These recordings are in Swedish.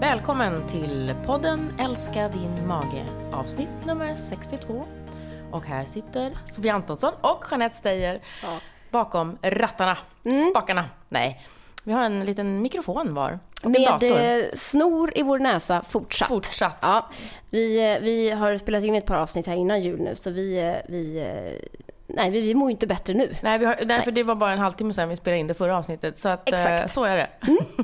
Välkommen till podden Älska din mage avsnitt nummer 62. Och här sitter Sofia Antonsson och Jeanette Steyer Ja. bakom rattarna, spakarna. Nej, vi har en liten mikrofon var. Och en Med dator. eh, snor i vår näsa fortsatt. Fortsatt. Ja, vi, eh, vi har spelat in ett par avsnitt här innan jul nu, så vi, eh, vi, nej, vi, vi mår ju inte bättre nu. Nej, har, nej, för det var bara en halvtimme sedan vi spelade in det förra avsnittet. Så att, eh, Exakt. så är det.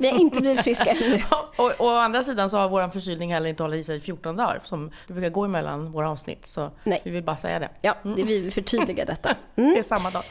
Vi har inte blivit friska ännu. och, och å andra sidan så har vår förkylning heller inte hållit i sig i 14 dagar. Som det brukar gå emellan våra avsnitt. Så Nej. vi vill bara säga det. Ja, det, vi vill förtydliga detta. Det är samma dag.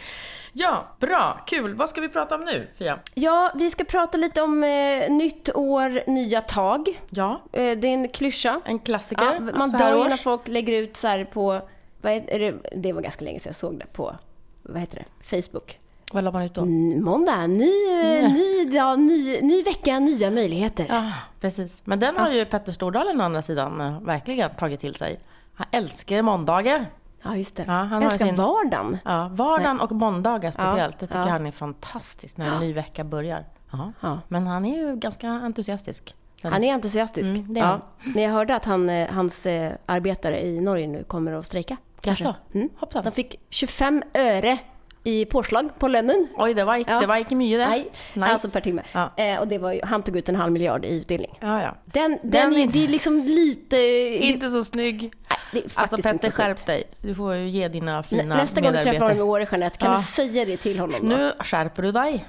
Ja, bra, kul. Vad ska vi prata om nu, Fia? Ja, vi ska prata lite om eh, nytt år, nya tag. Ja, Eh, det är en klyscha. en klassiker. Ja, man dör när folk lägger ut så här på, vad är, är det, det var ganska länge sedan jag såg det på, vad heter det, Facebook. Vad la man ut då? Mm, Måndag, ny, eh, ny, dag, ny, ny vecka, nya möjligheter. Ja, precis. Men den har ju Petter Stordalen å andra sidan eh, verkligen tagit till sig. Han älskar måndagar. Ja, just det. Ja, han älskar sin- vardagen. Ja, vardagen och måndagar speciellt. det tycker ja. han är fantastiskt när en ny vecka börjar. Ja. Ja. Men han är ju ganska entusiastisk. Han är entusiastisk. Mm, det är ja. Men jag hörde att han, eh, hans eh, arbetare i Norge nu kommer att strejka. Kanske. Jaså? Mm. Hoppsan. De fick 25 öre i påslag på lönen. Oj, det var, inte- Ja. det var inte mycket det. Nej, Nej. alltså per timme. Ja. Eh, och det var ju, han tog ut en halv miljard i utdelning. Ja, ja. Den, den, Den är, är- det är liksom lite... Inte så snygg. Nej, Alltså Petter, inte skärp dig. Du får ju ge dina fina Nä, Nästa gång du träffar honom i år, Jeanette, kan Ja. du säga det till honom då? Nu skärper du dig.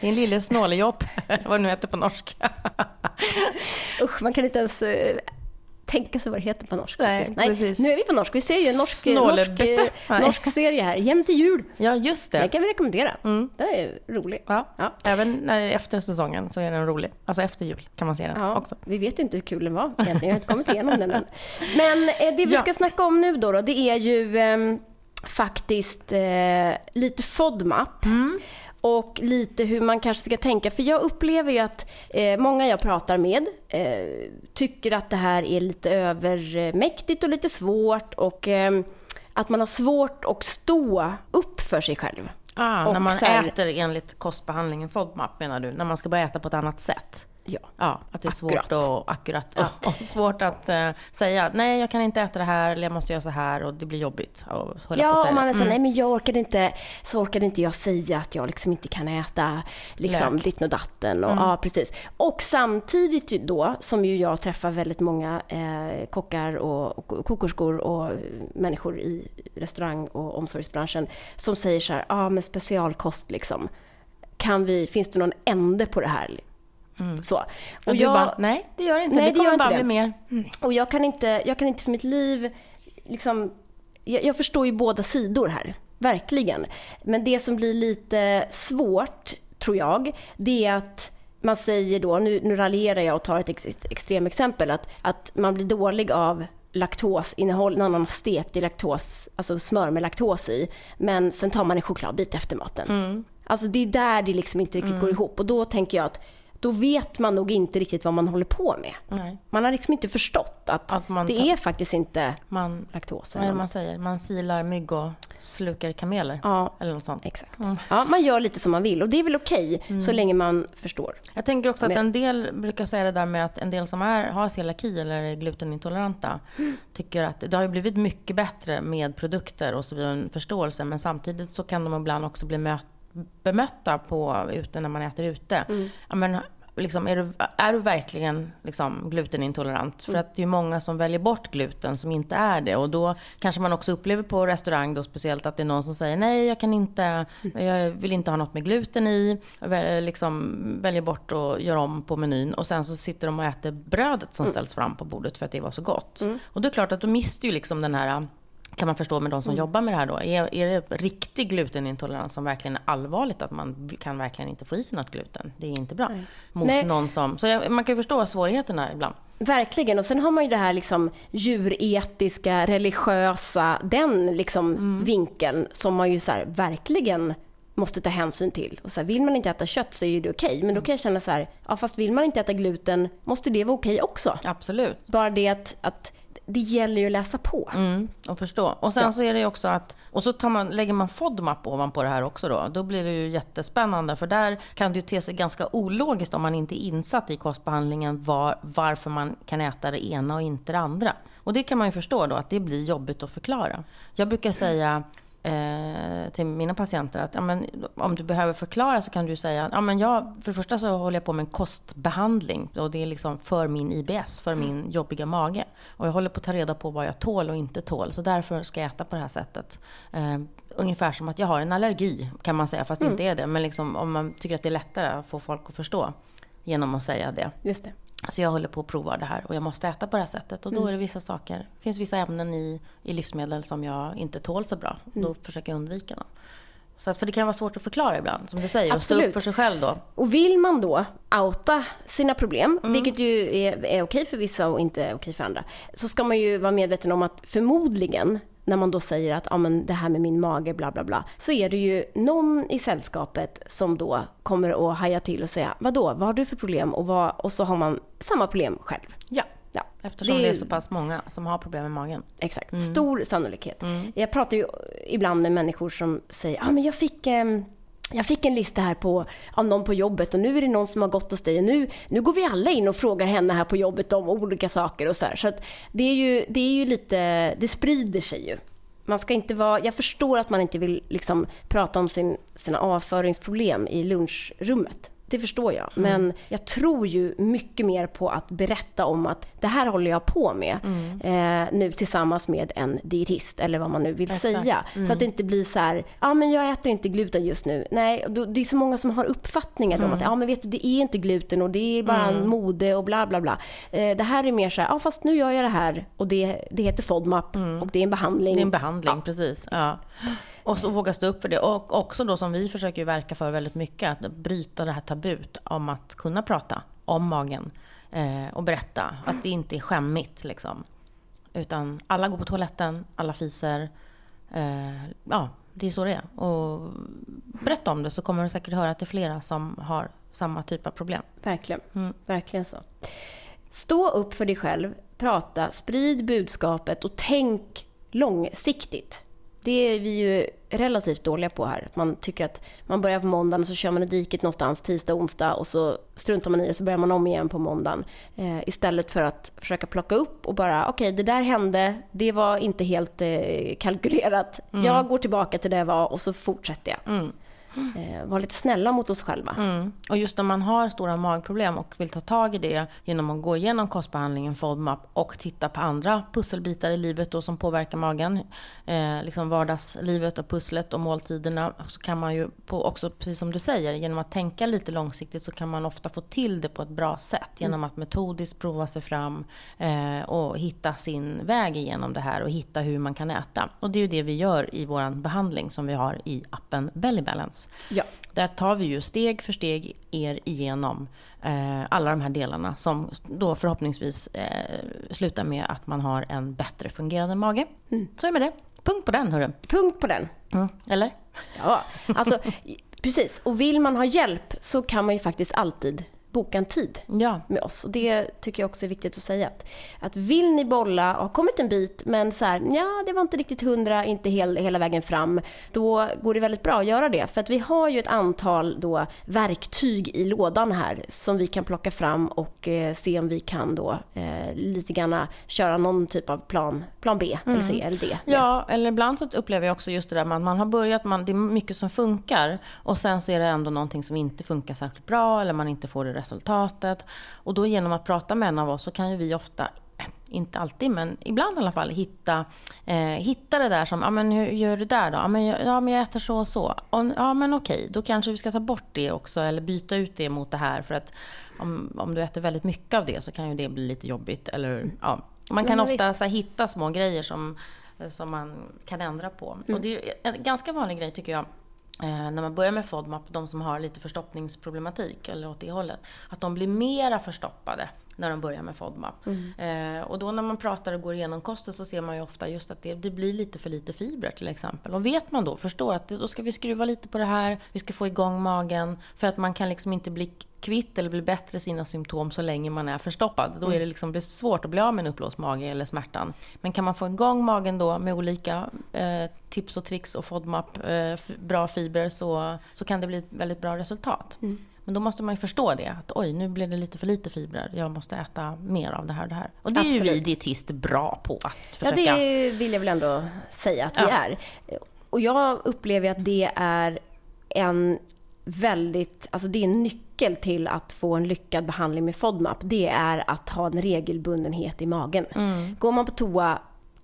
Din lille snålejobb. Vad nu heter på norska. Usch, man kan inte ens eh, tänka sig vad det heter på norska. Nej, faktiskt. precis. Nu är vi på norsk. Vi ser ju en norsk, norsk, eh, Nej. norsk serie här. Jäm till jul. Ja, just Den det. kan vi rekommendera. Den är rolig. Ja. Ja. Även när, efter säsongen så är den rolig. Alltså efter jul kan man se den Ja, också. vi vet ju inte hur kul den var egentligen. Jag har inte kommit igenom den än. Men eh, det vi Ja. ska snacka om nu då, då det är ju ehm, faktiskt eh, lite FODMAP. Mm. Och lite hur man kanske ska tänka. För jag upplever ju att eh, många jag pratar med eh, tycker att det här är lite övermäktigt och lite svårt. Och ehm, att man har svårt att stå upp för sig själv. Ah, när man här- äter enligt kostbehandlingen FODMAP menar du? När man ska börja äta på ett annat sätt? Ja. Ja, att det är svårt Akkurat. och akkurat och, och svårt att eh, säga nej jag kan inte äta det här eller jag måste göra så här och det blir jobbigt att hålla på och Ja, om man är så nej men jag orkade inte, så orkade inte jag säga att jag liksom inte kan äta liksom Lök. ditten och datten. Och, Ja, precis. Och samtidigt då, som ju jag träffar väldigt många eh, kockar och, och kokerskor och människor i restaurang och omsorgsbranschen som säger så här, ja ah, men specialkost liksom. Kan vi, finns det någon ände på det här? Så. Och Mm. du bara, nej det gör det inte, Nej, det det kommer bara bli mer. Och jag kan inte, jag kan inte för mitt liv liksom... Jag, jag förstår ju båda sidor här, verkligen. Men det som blir lite svårt, tror jag, det är att man säger då, nu, nu raljerar jag och tar ett, ex, extremexempel, att, att man blir dålig av laktosinnehåll när man har stekt i laktos, alltså smör med laktos i, men sen tar man en chokladbit efter maten. Alltså det är där det liksom inte riktigt går ihop och då tänker jag att då vet man nog inte riktigt vad man håller på med. Nej. Man har liksom inte förstått att, Att man det tar- är faktiskt inte Man, laktos. vad eller man säger? Man silar mygg och slukar kameler. Ja. Eller något sånt. Exakt. Ja, man gör lite som man vill och det är väl okej så länge man förstår. Jag tänker också att en del brukar säga det där med att en del som är, har celiaki eller är glutenintoleranta tycker att det har blivit mycket bättre med produkter och så vidare, en förståelse men samtidigt så kan de ibland också bli möt, bemötta på ute när man äter ute. Ja, men, liksom, är, du, är du verkligen liksom, glutenintolerant? För att det är många som väljer bort gluten som inte är det och då kanske man också upplever på restaurang då speciellt att det är någon som säger nej jag kan inte, jag vill inte ha något med gluten i. Väl- liksom väljer bort och gör om på menyn och sen så sitter de och äter brödet som ställs fram på bordet för att det var så gott. Och det är klart att då mister ju liksom den här kan man förstå med de som jobbar med det här då. Är, är det riktig glutenintolerans som verkligen är allvarligt att man kan verkligen inte få i sig något gluten? Det är inte bra. Mot Nej. någon som... Så jag, man kan ju förstå svårigheterna ibland. Verkligen. Och sen har man ju det här liksom djuretiska, religiösa, den liksom vinkeln som man ju så här verkligen måste ta hänsyn till. Och så här, vill man inte äta kött så är det okej. Men då kan jag känna så här, ja fast vill man inte äta gluten måste det vara okej också. Absolut. Bara det att, att det gäller ju att läsa på. Mm, och förstå. Och sen Ja. så är det också att, och så tar man, lägger man FODMAP ovanpå det här också då. Då blir det ju jättespännande för där kan det ju te sig ganska ologiskt om man inte är insatt i kostbehandlingen var, varför man kan äta det ena och inte det andra. Och det kan man ju förstå då att det blir jobbigt att förklara. Jag brukar säga eh, till mina patienter att ja, men, om du behöver förklara så kan du säga ja, men jag, för det första så håller jag på med en kostbehandling och det är liksom för min IBS, för min jobbiga mage. Och jag håller på att ta reda på vad jag tål och inte tål så därför ska jag äta på det här sättet. Eh, ungefär som att jag har en allergi kan man säga, fast det inte är det. Men liksom, om man tycker att det är lättare att få folk att förstå genom att säga det. Just det. Så jag håller på att prova det här och jag måste äta på det här sättet. Och då är det vissa saker, det finns vissa ämnen i, i livsmedel som jag inte tål så bra. Då försöker jag undvika dem. Så att, för det kan vara svårt att förklara ibland, som du säger, och stå Absolut. upp för sig själv då. Och vill man då outa sina problem, vilket ju är, är okej för vissa och inte okej för andra, så ska man ju vara medveten om att förmodligen när man då säger att ah, men det här med min mage, bla bla bla, så är det ju någon i sällskapet som då kommer att haja till och säga vadå, vad har du för problem? Och, vad, och så har man samma problem själv. Ja, Ja, eftersom det är så pass många som har problem med magen. Exakt, stor sannolikhet. Jag pratar ju ibland med människor som säger ah, men jag fick ehm, jag fick en lista här på, av någon på jobbet och nu är det någon som har gått hos dig och nu, nu går vi alla in och frågar henne här på jobbet om olika saker och så här. Så att det är ju, det är ju lite, det sprider sig ju. Man ska inte vara, jag förstår att man inte vill liksom prata om sin, sina avföringsproblem i lunchrummet. Det förstår jag. Men jag tror ju mycket mer på att berätta om att det här håller jag på med eh, nu tillsammans med en dietist eller vad man nu vill Exakt. säga. Så att det inte blir så här, ja men jag äter inte gluten just nu. Nej, då, det är så många som har uppfattningar om att ja men vet du det är inte gluten och det är bara en mode och bla bla bla. Eh, det här är mer så här, ja fast nu gör jag det här och det, det heter FODMAP och det är en behandling. Det är en behandling, precis. Ja. Och så våga stå upp för det. Och också då som vi försöker verka för väldigt mycket, att bryta det här tabut om att kunna prata om magen. Eh, och berätta att det inte är skämmigt liksom. Utan alla går på toaletten, alla fiser. Eh, ja, det är så det är. Och berätta om det så kommer du säkert höra att det är flera som har samma typ av problem. Verkligen. Verkligen så. Stå upp för dig själv, prata, sprid budskapet och tänk långsiktigt. Det är vi ju relativt dåliga på här. Man tycker att man börjar på måndagen och så kör man i diket någonstans tisdag, onsdag och så struntar man i det så börjar man om igen på måndagen. Eh, istället för att försöka plocka upp och bara okej, det där hände, det var inte helt eh, kalkylerat. Jag går tillbaka till det jag var och så fortsätter jag. Eh, var lite snälla mot oss själva. Mm. Och just när man har stora magproblem och vill ta tag i det genom att gå igenom kostbehandlingen FODMAP och titta på andra pusselbitar i livet då som påverkar magen, eh, liksom vardagslivet och pusslet och måltiderna, så kan man ju på också, precis som du säger, genom att tänka lite långsiktigt så kan man ofta få till det på ett bra sätt genom att metodiskt prova sig fram eh, och hitta sin väg igenom det här och hitta hur man kan äta. Och det är ju det vi gör i vår behandling som vi har i appen Belly Balance. Ja. Där tar vi ju steg för steg er igenom eh, alla de här delarna som då förhoppningsvis eh, slutar med att man har en bättre fungerande mage. Så är det med det. Punkt på den hörru. Punkt på den. Mm. Eller? Ja, alltså precis. Och vill man ha hjälp så kan man ju faktiskt alltid boka en tid Ja. med oss. Och det tycker jag också är viktigt att säga. Att, att vill ni bolla och har kommit en bit men så här, ja det var inte riktigt hundra, inte hel, hela vägen fram. Då går det väldigt bra att göra det. För att vi har ju ett antal då verktyg i lådan här som vi kan plocka fram och eh, se om vi kan då eh, lite grann köra någon typ av plan, plan B eller C eller D. Ja, eller ibland så upplever jag också just det där att man har börjat, man, det är mycket som funkar och sen så är det ändå någonting som inte funkar särskilt bra eller man inte får det resultatet. Och då genom att prata med en av oss så kan ju vi ofta inte alltid, men ibland i alla fall hitta, eh, hitta det där som, ja men hur gör du där då? Ja men ja, men jag äter så och så. Och, ja men okej, då kanske vi ska ta bort det också eller byta ut det mot det här för att om, om du äter väldigt mycket av det så kan ju det bli lite jobbigt. Eller, ja. Man kan ofta så här, hitta små grejer som, som man kan ändra på. Mm. Och det är en ganska vanlig grej tycker jag eh, när man börjar med FODMAP, de som har lite förstoppningsproblematik eller åt det hållet, att de blir mera förstoppade när de börjar med FODMAP. Eh, och då när man pratar och går igenom kosten så ser man ju ofta just att det, det blir lite för lite fibrer till exempel. Och vet man då, förstår att det- då ska vi skruva lite på det här, vi ska få igång magen, för att man kan liksom inte bli kvitt eller bli bättre sina symptom så länge man är förstoppad. Då är det liksom det är svårt att bli av med en uppblåst mage eller smärtan. Men kan man få igång magen då med olika eh, tips och tricks och FODMAP, eh, bra fibrer, så, så kan det bli ett väldigt bra resultat. Mm. Men då måste man ju förstå det, att oj, nu blir det lite för lite fibrer. Jag måste äta mer av det här och det här. Och det Absolut. är ju vi dietister bra på att försöka... Ja, det vill jag väl ändå säga att ja. vi är. Och jag upplever att det är en väldigt, alltså det är en nyckel till att få en lyckad behandling med FODMAP. Det är att ha en regelbundenhet i magen. Mm. Går man på toa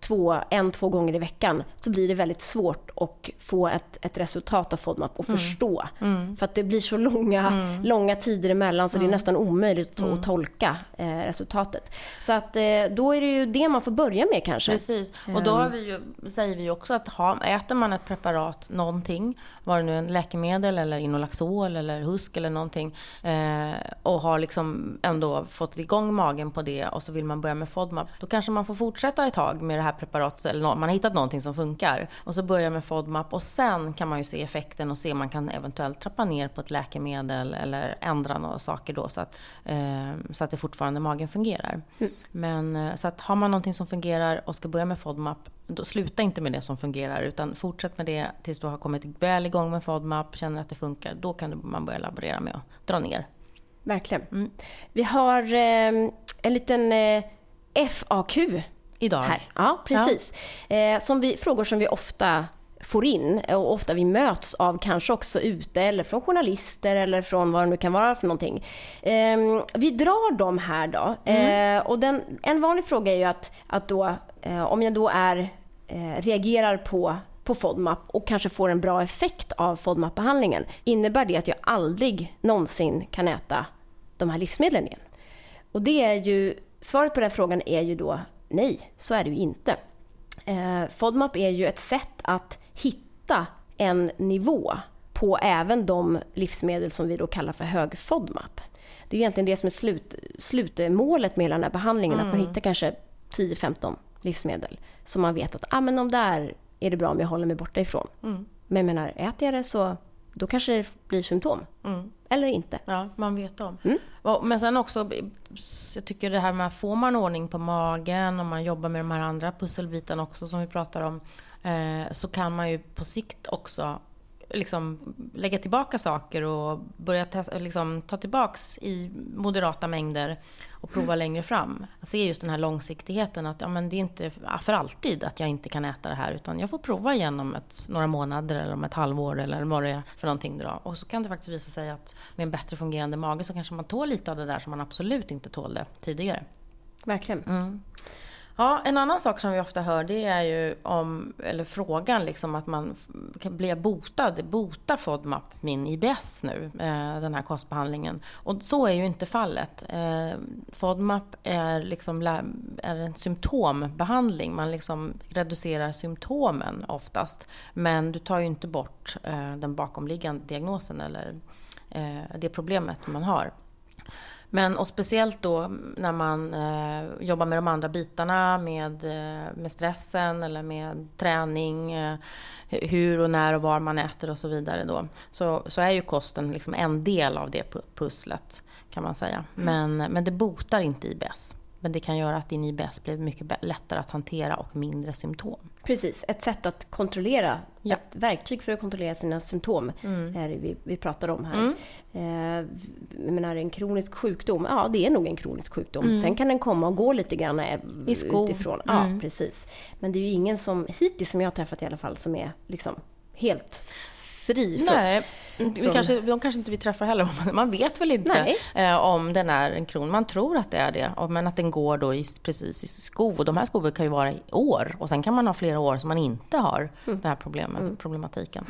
två, en, två gånger i veckan så blir det väldigt svårt att få ett, ett resultat av FODMAP och mm. förstå. Mm. För att det blir så långa, mm. långa tider emellan så det är mm. nästan omöjligt att, att mm. tolka eh, resultatet. Så att, eh, då är det ju det man får börja med kanske. Precis. Och då ehm. vi ju, säger vi också att ha, äter man ett preparat, någonting, var det nu en läkemedel eller Inolaxol eller Husk eller någonting eh, och har liksom ändå fått igång magen på det och så vill man börja med FODMAP, då kanske man får fortsätta ett tag med det här preparatet, eller man har hittat någonting som funkar och så börjar med FODMAP och sen kan man ju se effekten och se om man kan eventuellt trappa ner på ett läkemedel eller ändra några saker då så att, eh, så att det fortfarande magen fungerar. Mm. Men eh, så att har man någonting som fungerar och ska börja med FODMAP, då sluta inte med det som fungerar utan fortsätt med det tills du har kommit väl igång med FODMAP, känner att det funkar. Då kan man börja laborera med att dra ner. Verkligen. Mm. Vi har eh, en liten eh, FAQ Idag? Här. Ja, precis. Ja. Eh, som vi, frågor som vi ofta får in och ofta vi möts av kanske också ute eller från journalister eller från vad det nu kan vara för någonting. Eh, vi drar dem här då. Mm. Eh, och den, en vanlig fråga är ju att, att då, eh, om jag då är, eh, reagerar på på FODMAP och kanske får en bra effekt av FODMAP-behandlingen, innebär det att jag aldrig någonsin kan äta de här livsmedlen igen? Och det är ju, svaret på den frågan är ju då Nej, så är det ju inte. Eh, FODMAP är ju ett sätt att hitta en nivå på även de livsmedel som vi då kallar för hög FODMAP. Det är egentligen det som är slut, slutmålet med den här behandlingen, mm. att man mm. hittar kanske 10-15 livsmedel som man vet att ah, men de där är det bra om jag håller mig borta ifrån. Mm. Men jag menar, äter jag det så då kanske det blir symptom. Mm. Eller inte. Ja, man vet om. Mm. Men sen också, jag tycker det här med, får man ordning på magen och man jobbar med de här andra pusselbitarna också som vi pratar om, eh, så kan man ju på sikt också liksom lägga tillbaka saker och börja testa, liksom, ta tillbaks i moderata mängder och prova mm. längre fram. Jag ser just den här långsiktigheten att ja, men det är inte för alltid att jag inte kan äta det här utan jag får prova igen om ett, några månader eller om ett halvår eller vad det är för någonting. Då. Och så kan det faktiskt visa sig att med en bättre fungerande mage så kanske man tål lite av det där som man absolut inte tålde tidigare. Verkligen. Mm. Ja, en annan sak som vi ofta hör det är ju om, eller frågan liksom att man blir botad, Botar FODMAP min IBS nu, eh, den här kostbehandlingen. Och så är ju inte fallet. Eh, FODMAP är, liksom, är en symptombehandling, man liksom reducerar symptomen oftast. Men du tar ju inte bort eh, den bakomliggande diagnosen eller det problemet man har. Men och speciellt då när man eh, jobbar med de andra bitarna med, eh, med stressen eller med träning, eh, hur och när och var man äter och så vidare då. Så, så är ju kosten liksom en del av det pusslet kan man säga. Mm. Men, men det botar inte IBS. Men det kan göra att din IBS blir mycket lättare att hantera och mindre symptom. Precis, ett sätt att kontrollera, ja. ett verktyg för att kontrollera sina symptom mm. är det vi, vi pratar om här. Mm. Eh, menar, en kronisk sjukdom, ja det är nog en kronisk sjukdom. Mm. Sen kan den komma och gå lite grann eh, I skov. utifrån. Ja, mm. precis. Men det är ju ingen som, hittills som jag har träffat i alla fall, som är liksom helt fri. För, Nej, vi kanske, de kanske inte vi träffar heller. Man vet väl inte eh, om den är en kron. Man tror att det är det, men att den går då i, precis i skov. Och de här skoven kan ju vara i år och sen kan man ha flera år som man inte har mm. den här problemen, mm. problematiken.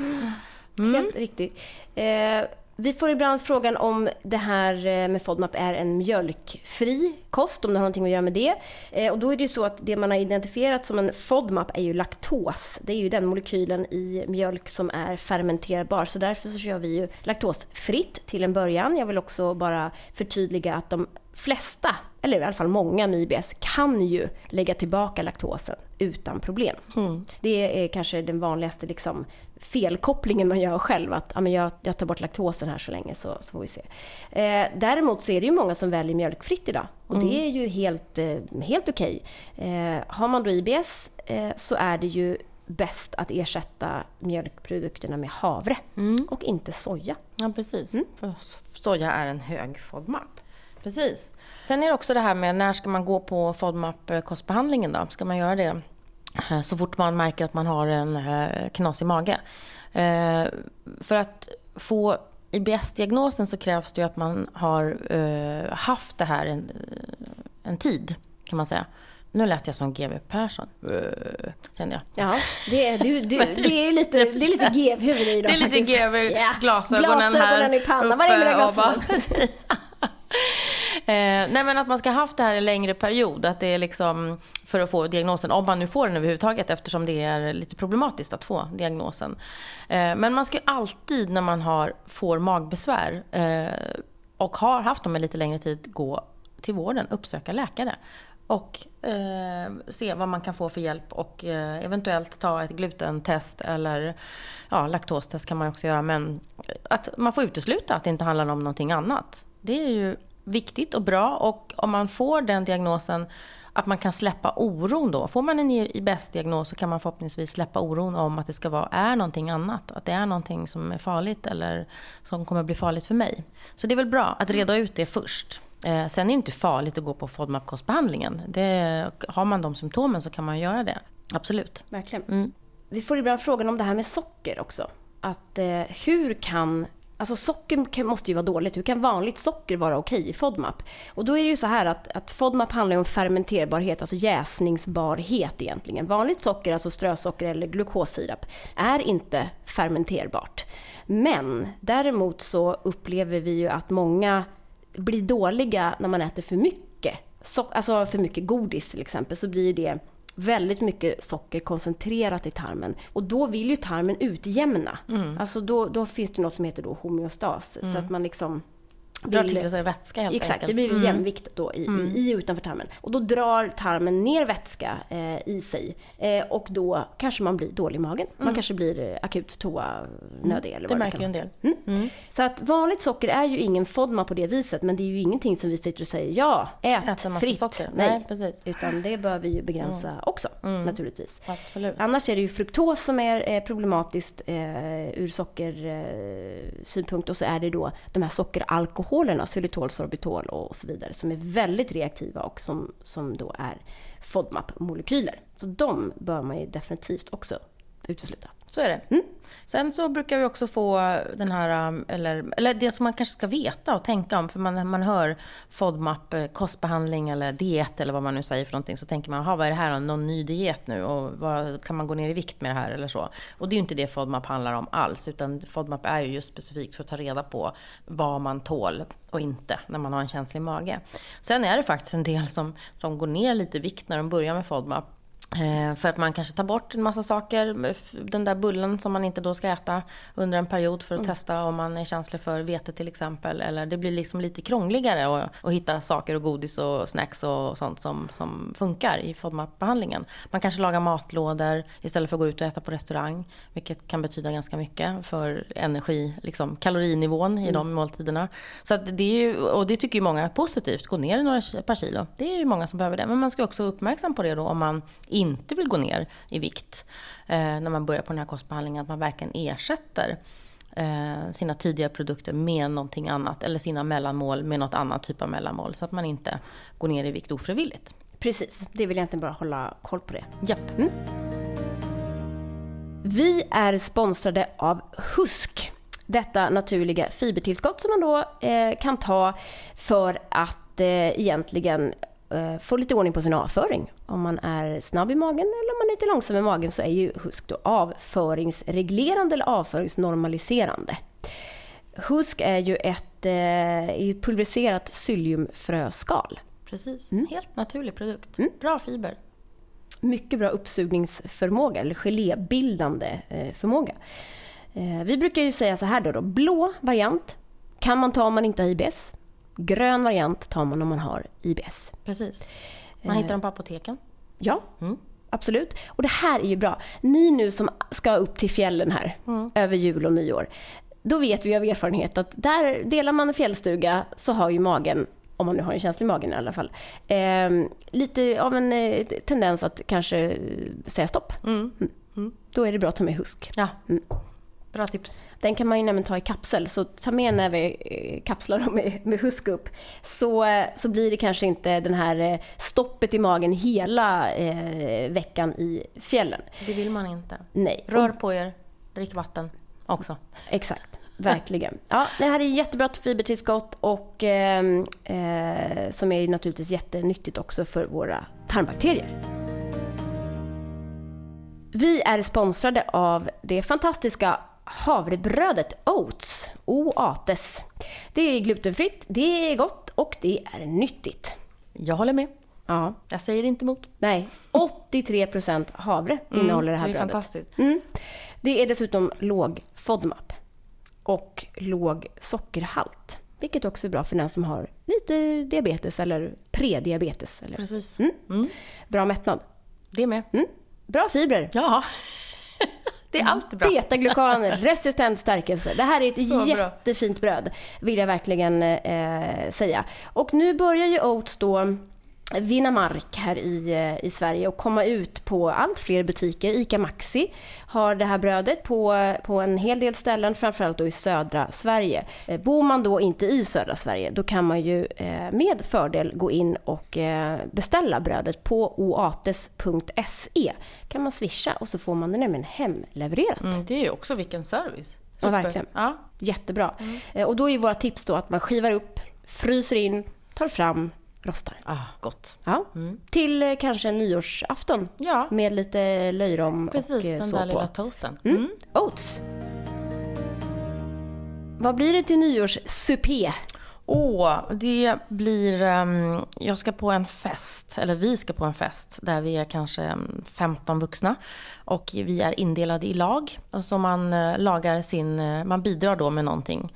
Mm. Helt riktigt. Eh, vi får ibland frågan om det här eh, med FODMAP är en mjölkfri kost, om det har någonting att göra med det. Eh, och då är det ju så att det man har identifierat som en FODMAP är ju laktos. Det är ju den molekylen i mjölk som är fermenterbar. Så därför så kör vi ju laktosfritt till en början. Jag vill också bara förtydliga att de flesta, eller i alla fall många med IBS, kan ju lägga tillbaka laktosen utan problem. Mm. Det är kanske den vanligaste liksom, felkopplingen man gör själv. Att ja, men jag, jag tar bort laktosen här så länge så, så får vi se. Eh, däremot så är det ju många som väljer mjölkfritt idag. Och mm. det är ju helt, eh, helt okej. Okay. Eh, har man då IBS eh, så är det ju bäst att ersätta mjölkprodukterna med havre mm. och inte soja. Ja, precis. Mm. Soja är en hög FODMAP. Precis. Sen är det också det här med när ska man gå på FODMAP-kostbehandlingen då? Ska man göra det eh, så fort man märker att man har en eh, knasig mage? Eh, för att få IBS-diagnosen så krävs det att man har haft det här en, en tid, kan man säga. Nu lät jag som GW Persson, kände jag. Ja, det är, du, du, det är lite, det är lite GW i idag Det är lite GW, glasögonen, glasögonen här i pannan. Var är mina glasögon? Eh, nej men att man ska ha haft det här en längre period. Att det är liksom för att få diagnosen, om man nu får den överhuvudtaget eftersom det är lite problematiskt att få diagnosen. Eh, men man ska ju alltid när man har, får magbesvär eh, och har haft dem en lite längre tid gå till vården, uppsöka läkare och eh, se vad man kan få för hjälp och eh, eventuellt ta ett glutentest eller ja, laktostest kan man också göra. Men att man får utesluta att det inte handlar om någonting annat. Det är ju viktigt och bra och om man får den diagnosen att man kan släppa oron då. Får man en IBS-diagnos så kan man förhoppningsvis släppa oron om att det ska vara, är någonting annat. Att det är någonting som är farligt eller som kommer bli farligt för mig. Så det är väl bra att reda ut det först. Eh, sen är det inte farligt att gå på FODMAP-kostbehandlingen. Har man de symptomen så kan man göra det. Absolut. Verkligen. Mm. Vi får ibland frågan om det här med socker också. Att eh, hur kan Alltså socker måste ju vara dåligt. Hur kan vanligt socker vara okej i FODMAP? Och då är det ju så här att, att FODMAP handlar om fermenterbarhet, alltså jäsningsbarhet egentligen. Vanligt socker, alltså strösocker eller glukossirap, är inte fermenterbart. Men däremot så upplever vi ju att många blir dåliga när man äter för mycket. So alltså för mycket godis till exempel, så blir det väldigt mycket socker koncentrerat i tarmen. Och då vill ju tarmen utjämna. Mm. Alltså då, då finns det något som heter då homeostas. Mm. Så att man liksom Drar till sig vätska helt Exakt, enkelt. det blir mm. jämvikt då i, mm. i utanför tarmen. Och då drar tarmen ner vätska eh, i sig. Eh, och då kanske man blir dålig i magen. Mm. Man kanske blir eh, akut toanödig mm. eller vad det märker ju en del. Mm. Mm. Så att vanligt socker är ju ingen FODMA på det viset. Men det är ju ingenting som vi sitter och säger ja, ät fritt. Socker. Nej, Nej, precis. Utan det bör vi ju begränsa också naturligtvis. Absolut. Annars är det ju fruktos som är eh, problematiskt eh, ur sockersynpunkt. och så är det då de här sockeralkoholerna, xylitol sorbitol och så vidare som är väldigt reaktiva och som, som då är FODMAP-molekyler. Så de bör man ju definitivt också utesluta. Så är det. Mm. Sen så brukar vi också få den här, um, eller, eller det som man kanske ska veta och tänka om. För man, man hör FODMAP, eh, kostbehandling eller diet eller vad man nu säger för någonting. Så tänker man, vad är det här, någon ny diet nu? Och vad, kan man gå ner i vikt med det här eller så? Och det är ju inte det FODMAP handlar om alls. Utan FODMAP är ju just specifikt för att ta reda på vad man tål och inte när man har en känslig mage. Sen är det faktiskt en del som, som går ner lite i vikt när de börjar med FODMAP. Eh, för att man kanske tar bort en massa saker. Den där bullen som man inte då ska äta under en period för att mm. testa om man är känslig för vete till exempel. Eller det blir liksom lite krångligare att, att hitta saker och godis och snacks och sånt som, som funkar i FODMAP-behandlingen. Man kanske lagar matlådor istället för att gå ut och äta på restaurang. Vilket kan betyda ganska mycket för energi, liksom kalorinivån i mm. de måltiderna. Så det är ju, och det tycker ju många är positivt. Gå ner några par kilo. Det är ju många som behöver det. Men man ska också vara uppmärksam på det då om man inte vill gå ner i vikt eh, när man börjar på den här kostbehandlingen, att man verkligen ersätter eh, sina tidigare produkter med någonting annat eller sina mellanmål med något annat typ av mellanmål så att man inte går ner i vikt ofrivilligt. Precis, det vill jag egentligen bara hålla koll på det. Japp. Mm. Vi är sponsrade av Husk. Detta naturliga fibertillskott som man då eh, kan ta för att eh, egentligen få lite ordning på sin avföring. Om man är snabb i magen eller om man är lite långsam i magen så är ju HUSK då avföringsreglerande eller avföringsnormaliserande. HUSK är ju ett eh, pulveriserat psylliumfröskal. Precis, mm. helt naturlig produkt. Mm. Bra fiber. Mycket bra uppsugningsförmåga, eller gelébildande eh, förmåga. Eh, vi brukar ju säga så här då, då, blå variant kan man ta om man inte har IBS. Grön variant tar man om man har IBS. Precis. Man hittar dem på apoteken. Ja, mm. absolut. Och det här är ju bra. Ni nu som ska upp till fjällen här över jul och nyår. Då vet vi av erfarenhet att där delar man en fjällstuga så har ju magen om man nu har en känslig magen i alla fall, eh, lite av en eh, tendens att kanske eh, säga stopp. Mm. Då är det bra att ta med husk. Ja. Bra tips. Den kan man ju nämligen ta i kapsel, så ta med när vi eh, kapslar dem med, med husk upp. Så, eh, så blir det kanske inte den här eh, stoppet i magen hela eh, veckan i fjällen. Det vill man inte. Nej. Rör på er, drick vatten också. Exakt, verkligen. Ja, det här är jättebra fibertillskott och ehm, eh, som är naturligtvis jättenyttigt också för våra tarmbakterier. Vi är sponsrade av det fantastiska havrebrödet Oats, Oates. Det är glutenfritt, det är gott och det är nyttigt. Jag håller med. Ja, Jag säger inte emot. nej, 83% havre innehåller det här det är brödet. fantastiskt. Mm. Det är dessutom låg FODMAP och låg sockerhalt. Vilket också är bra för den som har lite diabetes eller prediabetes. Eller Precis. Mm. Mm. bra mättnad. Det med. Mm. Bra fibrer. Ja. Det är alltid bra. Betaglukan, resistent stärkelse. Det här är ett Så bra. jättefint bröd, vill jag verkligen eh, säga. Och nu börjar ju Oats då vinna mark här i, eh, i Sverige och komma ut på allt fler butiker. ICA Maxi har det här brödet på, på en hel del ställen, framförallt då i södra Sverige. Eh, Bor man då inte i södra Sverige, då kan man ju eh, med fördel gå in och beställa brödet på oates.se. kan man swisha och så får man det nämligen hemlevererat. Mm, det är ju också vilken service. Ja, verkligen. Ja. Jättebra. Eh, Och då är våra tips då att man skivar upp, fryser in, tar fram, rostar. Ah, gott. Ja. Mm. Till eh, kanske en nyårsafton Ja, med lite löjrom precis. och eh, Den så där på. lilla toasten. Mm. Mm. Oats. Vad blir det till nyårssupé? Åh, det blir... ehm, jag ska på en fest, eller vi ska på en fest där vi är kanske ehm, 15 vuxna. Och vi är indelade i lag. Så man eh, lagar sin... Man bidrar då med någonting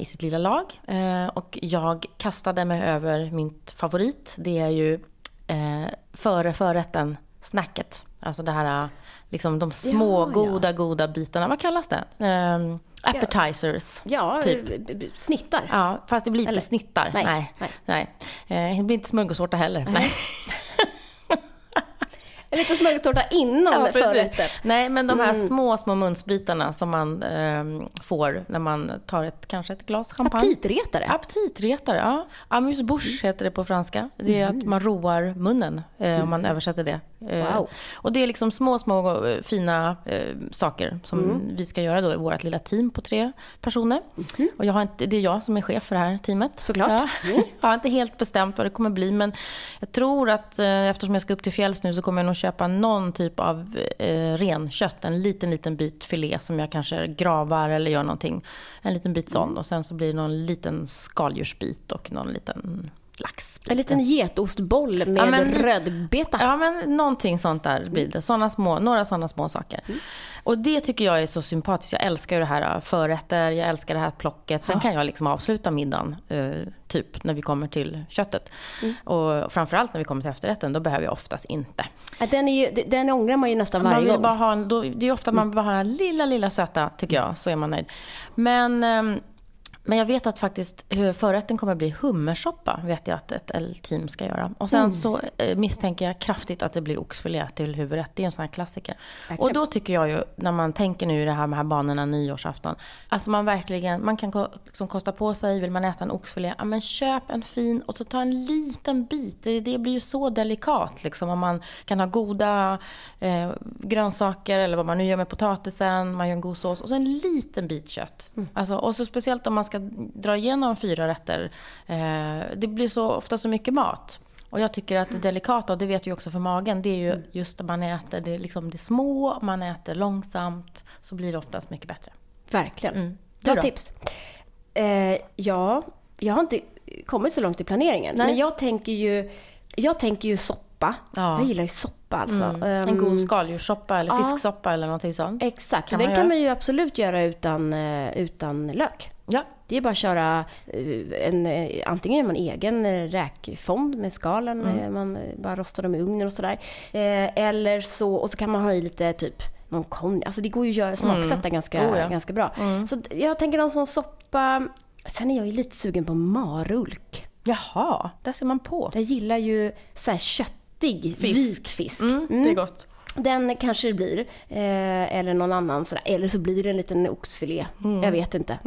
i sitt lilla lag. Eh, och jag kastade mig över mitt favorit. Det är ju eh, före förrätten, snacket. Alltså det här, eh, liksom de små Ja, ja. goda, goda bitarna. Vad kallas det? Ehm, appetizers. Ja, Typ. eh, b- b- snittar. Ja, fast det blir inte Eller? snittar. Nej, Nej. nej. nej. Eh, det blir inte smörgåstårta heller. Nej. En liten smörgåstårta innan Ja, förrätten. nej, men de här Mm. små, små munsbitarna som man ehm, får när man tar ett, kanske ett glas champagne. Aptitretare. Aptitretare, ja. Amuse bouche heter det på franska. Det är att man roar munnen, eh, om man översätter det. Eh, Wow. Och det är liksom små, små eh, fina eh, saker som Mm. vi ska göra då i vårt lilla team på tre personer. Mhm. Och jag har inte, det är jag som är chef för det här teamet. Såklart. Ja. Jag har inte helt bestämt vad det kommer bli, men jag tror att eh, eftersom jag ska upp till fjälls nu så kommer jag nog köpa någon typ av eh, renkött. En liten, liten bit filé som jag kanske gravar eller gör någonting. En liten bit sån och sen så blir det någon liten skaldjursbit och någon liten laxbit. En liten getostboll med Ja, men rödbeta. Ja, men någonting sånt där blir det. Såna små, några sådana små saker. Och det tycker jag är så sympatiskt. Jag älskar ju det här äh, förrätter, jag älskar det här plocket. Sen kan jag liksom avsluta middagen, eh, typ, när vi kommer till köttet. Och framförallt när vi kommer till efterrätten, då behöver jag oftast inte. Ja, Den, är ju, den ångrar man ju nästan Man varje vill gång. bara ha, en- då, det är ofta man bara har den lilla, lilla söta, tycker jag, så är man nöjd. Men, ehm, men jag vet att faktiskt hur förrätten kommer att bli hummersoppa, vet jag att ett ett team ska göra. Och sen så eh, misstänker jag kraftigt att det blir oxfilé till huvudrätt. Det är en sån här klassiker. Verkligen. Och då tycker jag ju, när man tänker nu i det här med här banorna nyårsafton, alltså man verkligen, man kan liksom kosta på sig, vill man äta en oxfilé, ja men köp en fin och så ta en liten bit. Det, det blir ju så delikat liksom om man kan ha goda eh, grönsaker eller vad man nu gör med potatisen, man gör en god sås och så en liten bit kött. Alltså, och så speciellt om man ska dra igenom fyra rätter, eh, det blir så ofta så mycket mat. Och jag tycker att det delikata, och det vet vi också för magen, det är ju just att man äter det, liksom det små, man äter långsamt, så blir det oftast mycket bättre. Verkligen. Mm. Bra då? tips. Eh, ja, jag har inte kommit så långt i planeringen. Nej. Men jag tänker ju, jag tänker ju soppa. Ja. Jag gillar ju soppa alltså. Mm. Ehm, En god skaldjurssoppa eller ja. fisksoppa eller någonting sånt. Exakt, Kan den man kan man ju absolut göra utan, eh, utan lök. Ja, Det är bara att köra eh, en, eh, antingen gör man egen räkfond med skalen, Mm. eh, man bara rostar dem i ugnen och sådär. Eller så, och så kan man ha i lite typ någon konjak. Alltså det går ju att göra, smaksätta ganska, Oh ja. ganska bra. Så d- jag tänker någon sån soppa. Sen är jag ju lite sugen på marulk. Jaha, där ser man på. Jag gillar ju så här köttig Fisk. vit fisk. Mm, det är gott. Den kanske det blir. Eh, eller någon annan sådär. Eller så blir det en liten oxfilé. Jag vet inte.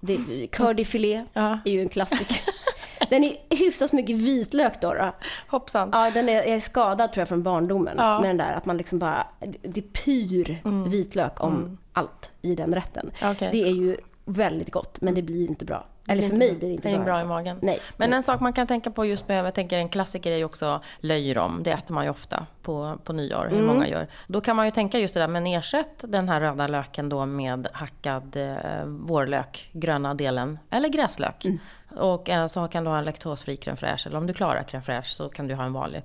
Det, curdyfilé Ja. är ju en klassiker. Den är hyfsat mycket vitlök då. då. Hoppsan. Ja, den är, jag är skadad tror jag från barndomen. Ja. Med den där att man liksom bara, det- pyr vitlök om allt i den rätten. Okej. Det är ju väldigt gott, men det blir inte bra. Eller för mig bra. blir det inte det är bra. bra i fall. magen. Nej. Men en sak man kan tänka på just med, jag tänker en klassiker är ju också löjrom. Det äter man ju ofta på, på nyår, hur många gör. Då kan man ju tänka just det där, men ersätt den här röda löken då med hackad eh, vårlök, gröna delen, eller gräslök. Och eh, så kan du ha en laktosfri crème fraîche, eller om du klarar crème fraîche så kan du ha en vanlig.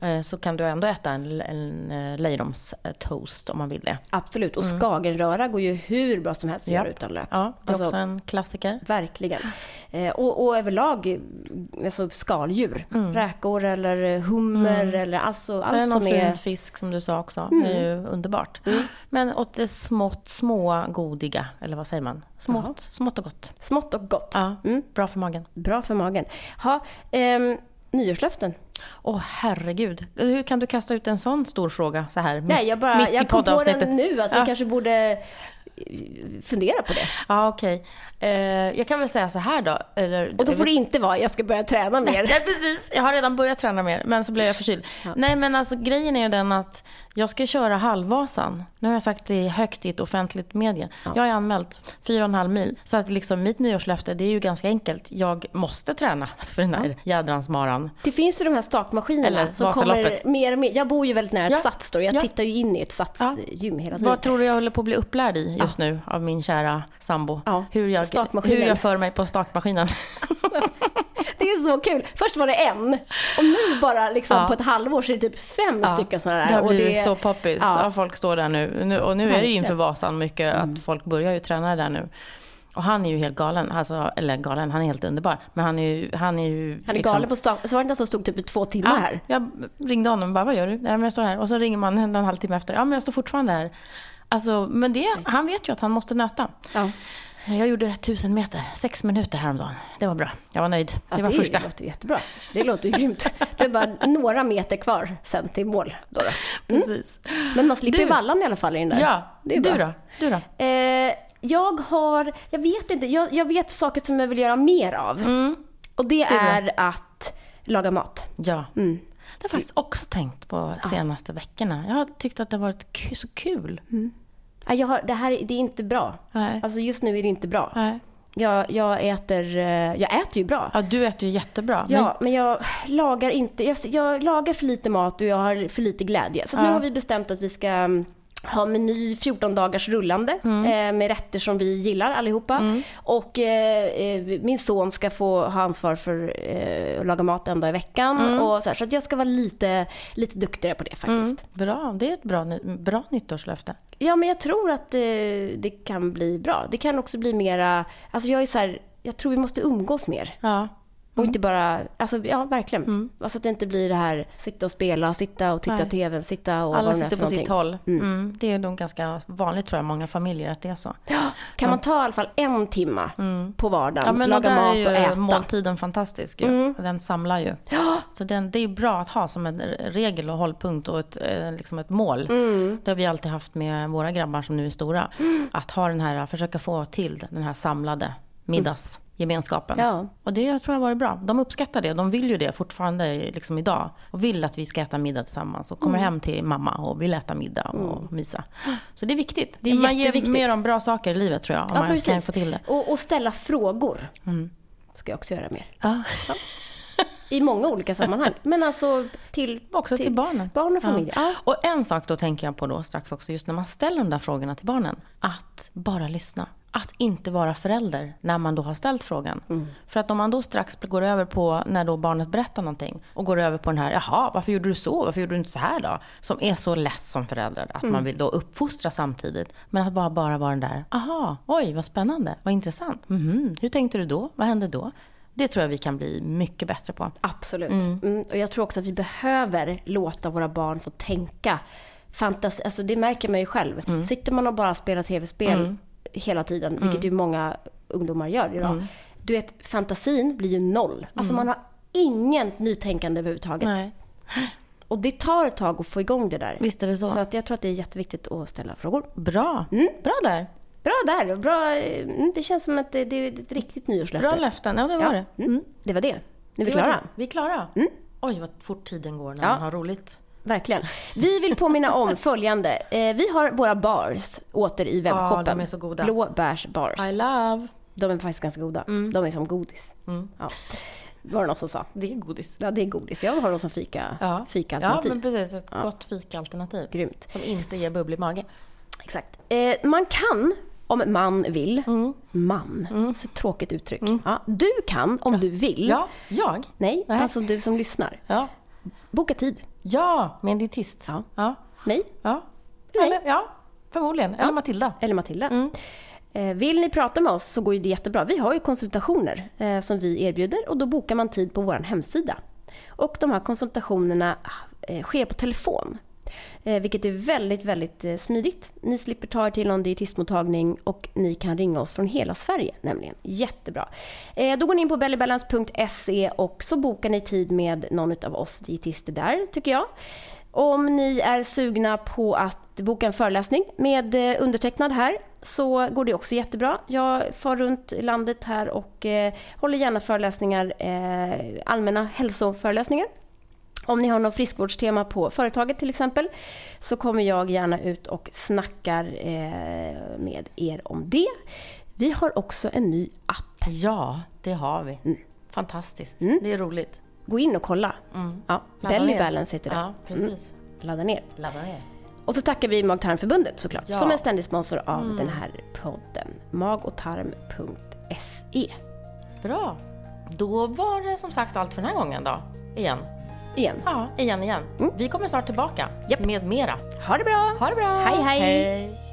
Eh, så kan du ändå äta en, en, en löjromstoast om man vill det. Absolut. Och skagenröra går ju hur bra som helst att göra utan lök. Ja, det är Alltså, också en klassiker. Verkligen. Eh, och, och överlag eh, alltså skaldjur. Räkor eller hummer eller alltså allt någon som fin är... fisk som du sa också. Det är ju underbart. Men åt det smått, små, godiga. Eller vad säger man? Smått, Jaha. smått och gott. Smått och gott. Ja, Mm. bra för magen. Bra för magen. Ha, ehm, nyårslöften. Åh herregud. Hur kan du kasta ut en sån stor fråga så här Nej, jag, bara, mitt i jag kom på poddavsnittet? den nu att vi Ja. kanske borde fundera på det. Ja, okej. Eh, jag kan väl säga så här då. Eller, Och då får det inte vara jag ska börja träna mer. Nej, precis. Jag har redan börjat träna mer, men så blev jag förkyld. Nej, men alltså grejen är ju den att jag ska köra halvvasan. Nu har jag sagt det högt i ett offentligt medie. Jag har anmält 4,5 mil. Så att liksom mitt nyårslöfte, det är ju ganska enkelt. Jag måste träna för den här jädrans maran. Det finns ju de här stakmaskinerna Eller som kommer mer och mer. Jag bor ju väldigt nära ett Ja. Sats då. Jag Ja. tittar ju in i ett Sats-gym hela tiden. Vad tror du jag håller på att bli upplärd i just nu av min kära sambo? Ja, Hur, jag, hur jag för mig på stakmaskinen. Det är så kul. Först var det en och nu bara liksom Ja. på ett halvår så är det typ fem stycken sådana där. Det har och blivit så poppis. Ja. Ja. folk står där nu. nu och nu är det ju inför Vasan mycket Mm. att folk börjar ju träna där nu. Och han är ju helt galen. Alltså, eller galen, han är helt underbar. Men han är ju... Han är, ju, Han är liksom- galen på stak. Så var det den som stod typ i två timmar Ja, här. jag ringde honom och bara, vad gör du? Nej, men jag står här. Och så ringer man en, en halvtimme efter. Ja, men jag står fortfarande här. Alltså, men det, han vet ju att han måste nöta. Ja. Jag gjorde tusen meter, sex minuter häromdagen. Det var bra. Jag var nöjd. Ja, det var det första. låter ju jättebra. Det låter ju grymt. Det är bara några meter kvar sen till mål. Då då. Precis. Men man slipper Du. vallan i alla fall i den där. Ja, det är du då? Du då? Eh, jag har, jag vet inte, jag, jag vet saker som jag vill göra mer av. Mm. Och det är bra. är att laga mat. Ja. Mm. Det har jag faktiskt också tänkt på senaste veckorna. Jag har tyckt att det har varit så kul. Ja, Jag har, det här det är inte bra. Nej. Alltså just nu är det inte bra. Nej. Jag, jag, äter, eh, jag äter ju bra. Ja, du äter ju jättebra. Ja, men jag lagar inte. Jag, jag lagar för lite mat och jag har för lite glädje. Så att nu Ja. har vi bestämt att vi ska mm, ha meny 14 dagars rullande Mm. eh, med rätter som vi gillar allihopa. Och eh, eh, min son ska få ha ansvar för eh, att laga mat en dag i veckan. Mm. Och så, här, så att jag ska vara lite, lite duktigare på det faktiskt. Mm. Bra, det är ett bra, bra nyttårslöfte. Ja, men jag tror att eh, det kan bli bra. Det kan också bli mera... Alltså jag är så här, jag tror vi måste umgås mer. Ja. Och inte bara, alltså ja verkligen. Alltså att det inte blir det här sitta och spela, sitta och titta Nej. TV, sitta och Alla sitter på sitt någonting. håll. Mm. Det är nog ganska vanligt tror jag, många familjer att det är så. Ja, kan man ta i alla fall en timma på vardagen, Ja, men laga där mat och äta. måltiden fantastisk ju. Den samlar ju. Ja, Så den, det är bra att ha som en regel och hållpunkt och ett, eh, liksom ett mål. Det har vi alltid haft med våra grabbar som nu är stora. Att ha den här, försöka få till den här samlade middagsgemenskapen. Ja. Och det tror jag har varit bra. De uppskattar det. De vill ju det fortfarande liksom idag. Och vill att vi ska äta middag tillsammans. Och kommer hem till mamma och vill äta middag och mysa. Så det är viktigt. Det är man ger mer om bra saker i livet tror jag. Om ja man kan få till det. Och, och ställa frågor. Ska jag också göra mer. Ja. I många olika sammanhang. Men alltså till, Också till barnen. barn och familj. Ja. Och en sak då tänker jag på då strax också, just när man ställer de där frågorna till barnen. Att bara lyssna. Att inte vara förälder när man då har ställt frågan. Mm. För att om man då strax går över på, när då barnet berättar någonting, och går över på den här, jaha, varför gjorde du så? Varför gjorde du inte så här då? Som är så lätt som förälder, att Mm. man vill då uppfostra samtidigt. Men att bara, bara vara den där, aha, oj, vad spännande, vad intressant. Mhm, hur tänkte du då? Vad hände då? Det tror jag vi kan bli mycket bättre på. Absolut. Mm. Och jag tror också att vi behöver låta våra barn få tänka. Fantasi, alltså det märker man ju själv. Mm. Sitter man och bara spelar tv-spel hela tiden, vilket ju många ungdomar gör idag. Mm. Du vet, fantasin blir ju noll. Alltså man har ingen nytänkande överhuvudtaget. Nej. Och det tar ett tag att få igång det där. Visst är det så. Så att jag tror att det är jätteviktigt att ställa frågor. Bra. Mm. Bra där. Bra där! och Bra, mm, det känns som att det, det är ett riktigt nyårslöfte. Bra löften. Ja, det var Ja. det. Mm. Det var det. Nu är vi klara. Vi är klara. Oj, vad fort tiden går när Ja. man har roligt. Verkligen. Vi vill påminna om följande. Eh, vi har våra bars åter i webbshoppen. Ja, de är så goda. Bars. I love. De är faktiskt ganska goda. De är som godis. Mm. Ja. Var det någon som sa. Det är godis. Ja, det är godis. Jag har dem som fika, Ja, ja fika-alternativ. men precis. Ett gott fikaalternativ. Grymt. Som inte ger bubblig mage. Exakt. Eh, man kan, om man vill, Mm. man, så ett tråkigt uttryck. Ja, du kan, om du vill, Ja, jag? nej, Nej. alltså du som lyssnar, Ja. boka tid. Ja, med en dietist. Ja. Ja. Mig ja. Nej. Eller, ja, förmodligen. Eller Matilda. eller Matilda. Mm. Eh, Vill ni prata med oss så går det jättebra. Vi har ju konsultationer eh, som vi erbjuder och då bokar man tid på vår hemsida. Och de här konsultationerna eh, sker på telefon. Eh, vilket är väldigt, väldigt eh, smidigt. Ni slipper ta er till någon dietistmottagning och ni kan ringa oss från hela Sverige nämligen. Jättebra. Eh, då går ni in på bellybalance.se och så bokar ni tid med någon av oss dietister där, tycker jag. Om ni är sugna på att boka en föreläsning med eh, undertecknad här så går det också jättebra. Jag far runt landet här och eh, håller gärna föreläsningar, eh, allmänna hälsoföreläsningar. Om ni har något friskvårdstema på företaget till exempel så kommer jag gärna ut och snackar eh, med er om det. Vi har också en ny app. Ja, det har vi. Mm. Fantastiskt. Det är roligt. Gå in och kolla. Ja, Ladda Belly ner. Balance heter det. Ja, precis. Ladda ner. Ladda ner. Och så tackar vi Mag-tarmförbundet såklart, Ja. som är ständig sponsor av den här podden. Magotarm.se. Bra. Då var det som sagt allt för den här gången då. Igen. Igen. Ja, igen igen. Vi kommer snart tillbaka Japp. med mera. Ha det bra! Ha det bra! Hej, hej. hej.